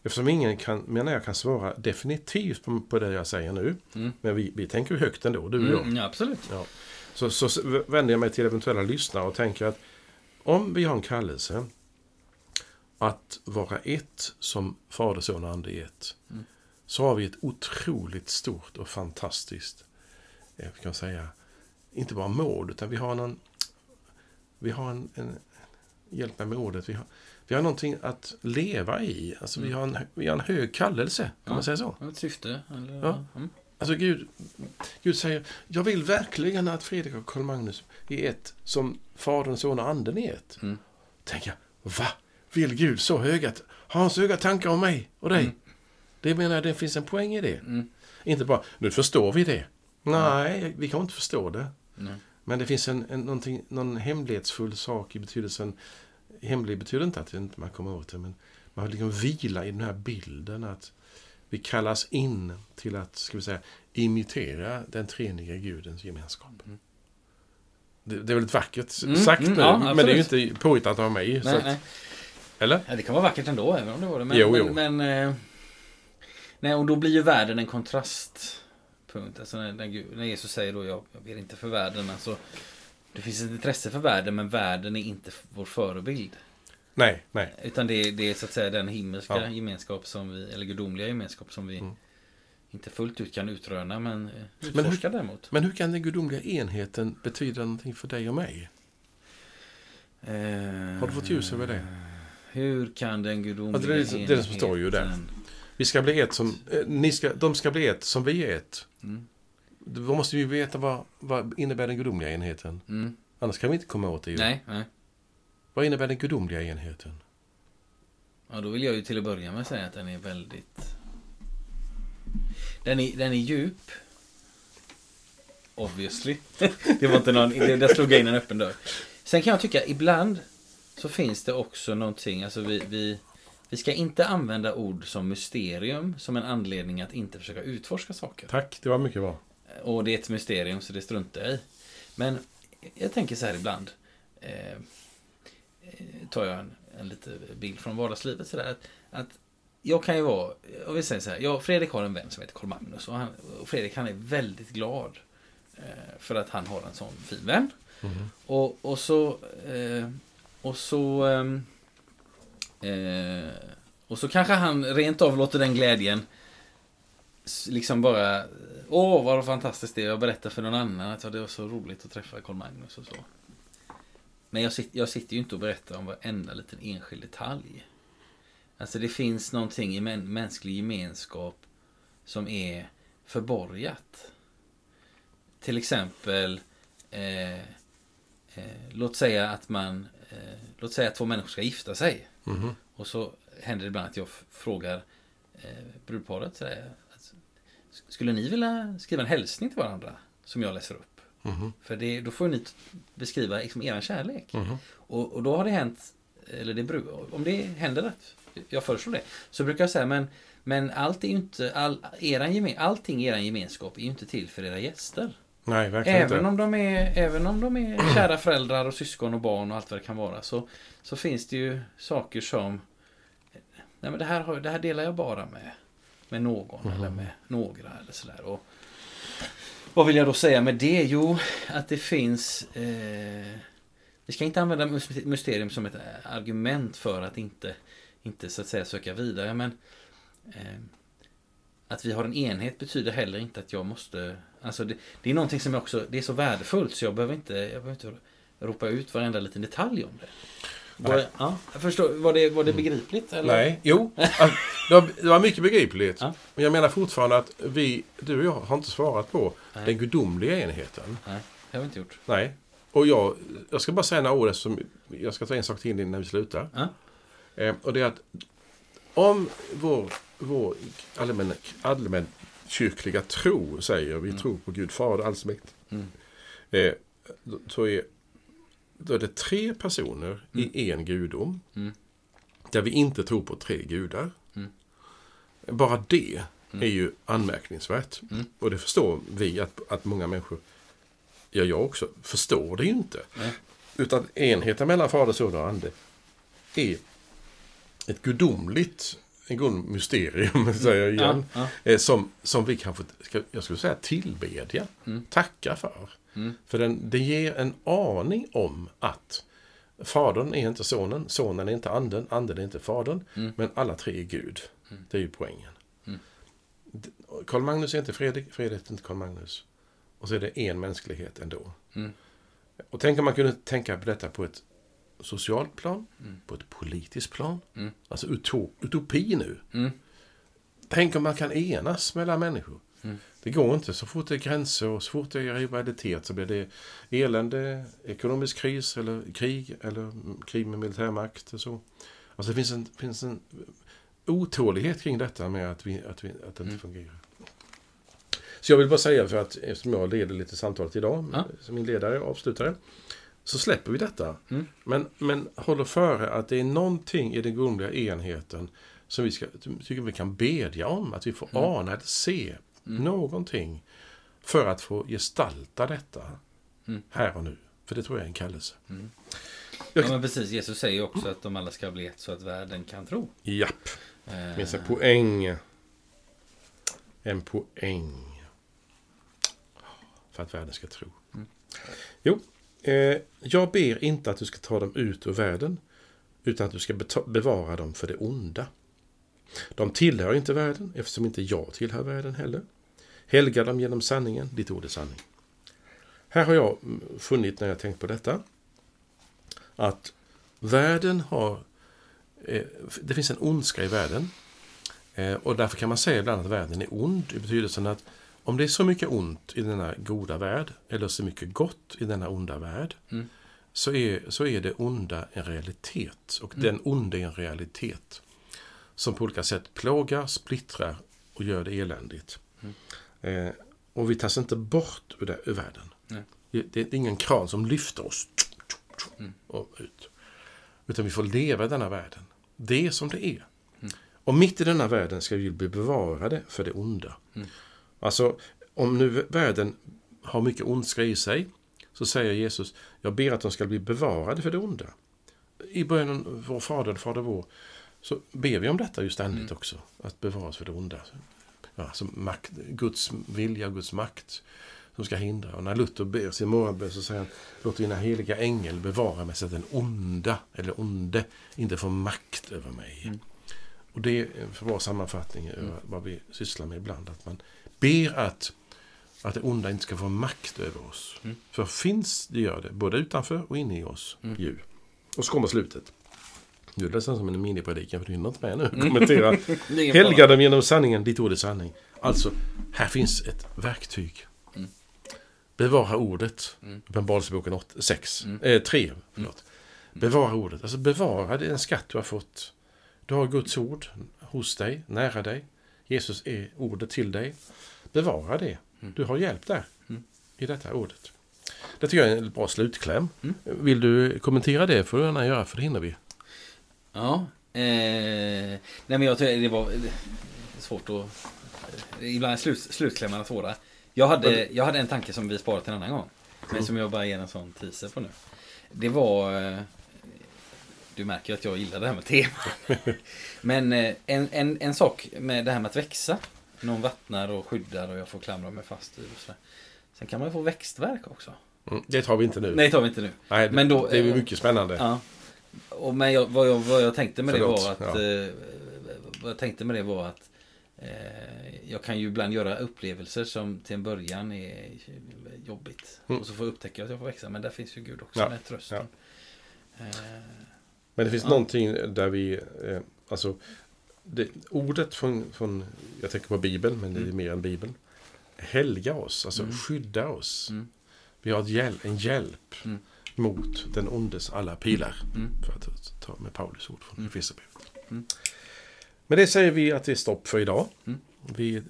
eftersom ingen kan, menar jag kan svara definitivt på, på det jag säger nu. Mm. Men vi, vi tänker högt ändå, du och jag. Mm, ja, absolut. Ja. Så, så vänder jag mig till eventuella lyssnare och tänker att om vi har en kallelse att vara ett som Fader, Son och Ande är ett. Mm. Så har vi ett otroligt stort och fantastiskt, eh, kan säga, inte bara mål, utan vi har en, vi har en, en hjälp mig med ordet, vi har, vi har någonting att leva i. Alltså mm. vi, har en, vi har en hög kallelse, kan ja, man säga så? Ett syfte. Eller, ja. Mm. Alltså Gud, Gud säger, jag vill verkligen att Fredrik och Karl Magnus är ett som Fadern, Son och Anden är ett. Mm. Tänker jag, va? Vill Gud så höga, har han så höga tankar om mig och dig? Mm. Det menar jag, det finns en poäng i det. Mm. Inte bara, nu förstår vi det. Nej, vi kan inte förstå det. Men det finns en, en, någon hemlighetsfull sak i betydelsen hemlig betyder inte att inte man kommer åt det, men man har liksom vila i den här bilden att vi kallas in till att, ska vi säga, imitera den treeniga Gudens gemenskap. Mm. Det, det, är väldigt vackert mm, sagt mm, nu, ja, men det är ju inte påhittat av mig. Nej, att, nej. Eller? Ja, det kan vara vackert ändå, även om det var det. Men, jo, jo. men, men eh, nej, och då blir ju världen en kontrastpunkt. Alltså när, när Jesus säger då, jag, jag ber inte för världen. Alltså, det finns ett intresse för världen, men världen är inte vår förebild. Nej, nej. Utan det, det är så att säga den himmelska ja. gemenskap som vi, eller gudomliga gemenskap som vi mm. inte fullt ut kan utröna, men utforska men hur, däremot. Men hur kan den gudomliga enheten betyda någonting för dig och mig? Eh, Har du fått ljus över det? Hur kan den gudomliga alltså det, är, enheten... Det som står ju där. Vi ska bli ett som, eh, ni ska, de ska bli ett som vi är ett. Mm. Då måste vi veta vad, vad innebär den gudomliga enheten. Mm. Annars kan vi inte komma åt det ju. Nej, nej. Vad innebär den gudomliga enheten? Ja, då vill jag ju till att börja med säga att den är väldigt... Den är, den är djup. Obviously. [LAUGHS] det var inte någon... Det, där slog jag in en öppen dörr. Sen kan jag tycka ibland så finns det också någonting, alltså vi, vi, vi ska inte använda ord som mysterium som en anledning att inte försöka utforska saker. Tack, det var mycket bra. Och det är ett mysterium så det struntar jag i. Men jag tänker så här ibland. Eh, eh tar jag en, en liten bild från vardagslivet sådär. Att, att jag kan ju vara, jag vill säga så här. Jag, Fredrik har en vän som heter Carl Magnus. Och, han, och Fredrik han är väldigt glad. Eh, för att han har en sån fin vän. Mm. Och, och så... Eh, och så... Eh, och så kanske han rent av låter den glädjen liksom bara Åh, vad fantastiskt det är. Jag berättar för någon annan att det var så roligt att träffa Carl Magnus och så. Men jag, sitter, jag sitter ju inte och berättar om varenda liten enskild detalj. Alltså det finns någonting i mänsklig gemenskap som är förborgat. Till exempel, eh, eh, låt säga att man, eh, låt säga att två människor ska gifta sig. Mm -hmm. Och så händer det ibland att jag frågar eh, brudparet, skulle ni vilja skriva en hälsning till varandra som jag läser upp? Mhm. För det, då får ni beskriva liksom er kärlek. Mhm. Och, och då har det hänt, eller det, om det händer att jag föreslår det, så brukar jag säga men, men allt är inte, all, eran gemen, allting i er gemenskap är ju inte till för era gäster. Nej, verkligen Även inte. om, de är, även om de är [CLEARS THROAT] kära föräldrar och syskon och barn och allt vad det kan vara så, så finns det ju saker som Nej men det här, har, det här delar jag bara med, med någon Mhm. eller med några eller sådär. Och, vad vill jag då säga med det? Jo, att det finns eh, Vi ska inte använda mysterium som ett eh, argument för att inte, inte så att säga söka vidare men eh, Att vi har en enhet betyder heller inte att jag måste Alltså det, det är någonting som också Det är så värdefullt så jag behöver inte Jag behöver inte ropa ut varenda liten detalj om det. Var, ja, jag förstår, var, det, var det begripligt? Eller? Nej, jo. Det var, det var mycket begripligt. Ja. Men jag menar fortfarande att vi, du och jag, har inte svarat på Nej. den gudomliga enheten. Nej, det har vi inte gjort. Nej. Och jag, jag ska bara säga några ord eftersom jag ska ta en sak till innan vi slutar. Ja. Eh, och det är att om vår, vår allmän, allmän kyrkliga tro säger vi tror på Gud Fader allsmäktig. Mm. Eh, då- är, då är det tre personer i en gudom. Mm. Där vi inte tror på tre gudar. Mm. Bara det är ju anmärkningsvärt. Mm. Och det förstår vi att, att många människor, ja jag också, förstår det ju inte. Nej. Utan enheten mellan Fader, Son och Ande är ett gudomligt en god mysterium, [LAUGHS] säger jag igen. Ja, Eh, Som, som vi kanske, jag skulle säga tillbedja, Mm. tacka för. Mm. För den, det ger en aning om att Fadern är inte sonen, sonen är inte anden, anden är inte fadern, Mm. men alla tre är Gud. Det är ju poängen. Mm. Karl Magnus är inte Fredrik, Fredrik är inte Karl Magnus. Och så är det en mänsklighet ändå. Mm. Och tänk om man kunde tänka på detta på ett socialt plan, Mm. på ett politiskt plan. Mm. Alltså utop, utopi nu. Mm. Tänk om man kan enas mellan människor. Mm. Det går inte. Så fort det är gränser och så fort det är rivalitet så blir det elände, ekonomisk kris eller krig eller krig med militärmakt och så. Alltså det finns en, finns en otålighet kring detta med att, vi, att, vi, att det inte Mm. fungerar. Så jag vill bara säga för att eftersom jag leder lite samtalet idag Ja. som min ledare och avslutare så släpper vi detta. Mm. Men, men håller före att det är någonting i den gudomliga enheten som vi ska, tycker vi kan bedja om. Att vi får Mm. ana eller se Mm. någonting för att få gestalta detta Mm. här och nu. För det tror jag är en kallelse. Mm. Jag- Ja, men precis. Jesus säger också att de alla ska bli ett så att världen kan tro. Japp, Eh, det finns en poäng. En poäng. För att världen ska tro. Mm. Jo, eh, jag ber inte att du ska ta dem ut ur världen, utan att du ska bevara dem för det onda. De tillhör inte världen, eftersom inte jag tillhör världen heller. Helga dem genom sanningen, ditt ord är sanning. Här har jag mm, funnit, när jag tänkt på detta, att världen har... Eh, det finns en ondska i världen. Eh, och därför kan man säga ibland att världen är ond i betydelsen att om det är så mycket ont i denna goda värld, eller så mycket gott i denna onda värld, Mm. så, är, så är det onda en realitet. Och Mm. den onda är en realitet som på olika sätt plågar, splittrar och gör det eländigt. Mm. Eh, och vi tas inte bort ur, det, ur världen. Det, det är ingen kran som lyfter oss Mm. och ut. Utan vi får leva i denna världen. Det är som det är. Mm. Och mitt i denna världen ska vi bli bevarade för det onda. Mm. Alltså, om nu världen har mycket ondska i sig, så säger Jesus, jag ber att de ska bli bevarade för det onda. I bönen Vår Fader, Fader vår, så ber vi om detta ju ständigt Mm. också. Att bevaras för det onda. Ja, alltså makt, Guds vilja, Guds makt som ska hindra. Och när Luther ber sin morgonbön så säger han Låt dina heliga ängel bevara mig så att den onda, eller onde, inte får makt över mig. Mm. Och det är för vår sammanfattning över vad vi sysslar med ibland. Att man ber att, att det onda inte ska få makt över oss. Mm. För finns det gör det, både utanför och inne i oss. Mm. Ju. Och så kommer slutet. Nu är det som en minipredikan, för du hinner inte med nu. Mm. Kommentera. [LAUGHS] Helga dem genom sanningen, ditt ord är sanning. Alltså, här finns ett verktyg. Mm. Bevara ordet. Mm. Uppenbarelseboken 6. Mm. Eh, 3. Förlåt. Bevara ordet. Alltså bevara den skatt du har fått. Du har Guds ord hos dig, nära dig. Jesus är ordet till dig. bevara det. Mm. Du har hjälp där Mm. i detta ordet. Det tycker jag är en bra slutkläm. Mm. Vill du kommentera det får du gärna göra för det hinner vi. Ja. Eh, nej men jag tror det var eh, svårt att... eh, Ibland är slut, slutklämmarna svåra. Jag hade, jag hade en tanke som vi sparar till en annan gång. Men som jag bara ger en sån teaser på nu. Det var... eh, Du märker att jag gillar det här med tema. Men eh, en, en, en sak med det här med att växa. Någon vattnar och skyddar och jag får klamra mig fast i och sådär. Sen kan man ju få växtverk också. Mm. Det tar vi inte nu. Nej, det tar vi inte nu. Nej, men då- det är mycket spännande. Ja. Och men jag, vad, jag, vad jag tänkte med Förlåt, det var att... ja. Eh, vad jag tänkte med det var att eh, jag kan ju ibland göra upplevelser som till en början är jobbigt. Mm. Och så får jag upptäcka att jag får växa. Men där finns ju Gud också Ja, med trösten. Eh, Men det finns Ja. någonting där vi, eh, alltså, det, ordet från, från, jag tänker på Bibeln, men det är Mm. mer än Bibeln. Helga oss, alltså Mm. skydda oss. Mm. Vi har ett hjäl- en hjälp Mm. mot den ondes alla pilar. Mm. För att ta med Paulus ord från. Efesierbrevet. Men det säger vi att det är stopp för idag. Vi eh,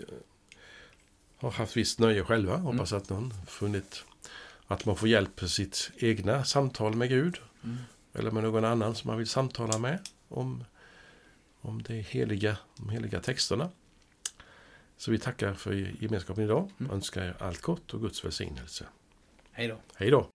har haft visst nöje själva. Hoppas att någon funnit att man får hjälp för sitt egna samtal med Gud. Eller med någon annan som man vill samtala med om, om det heliga, de heliga texterna. Så vi tackar för gemenskapen idag. Mm. Önskar er allt gott och Guds välsignelse. Hej då. Hej då!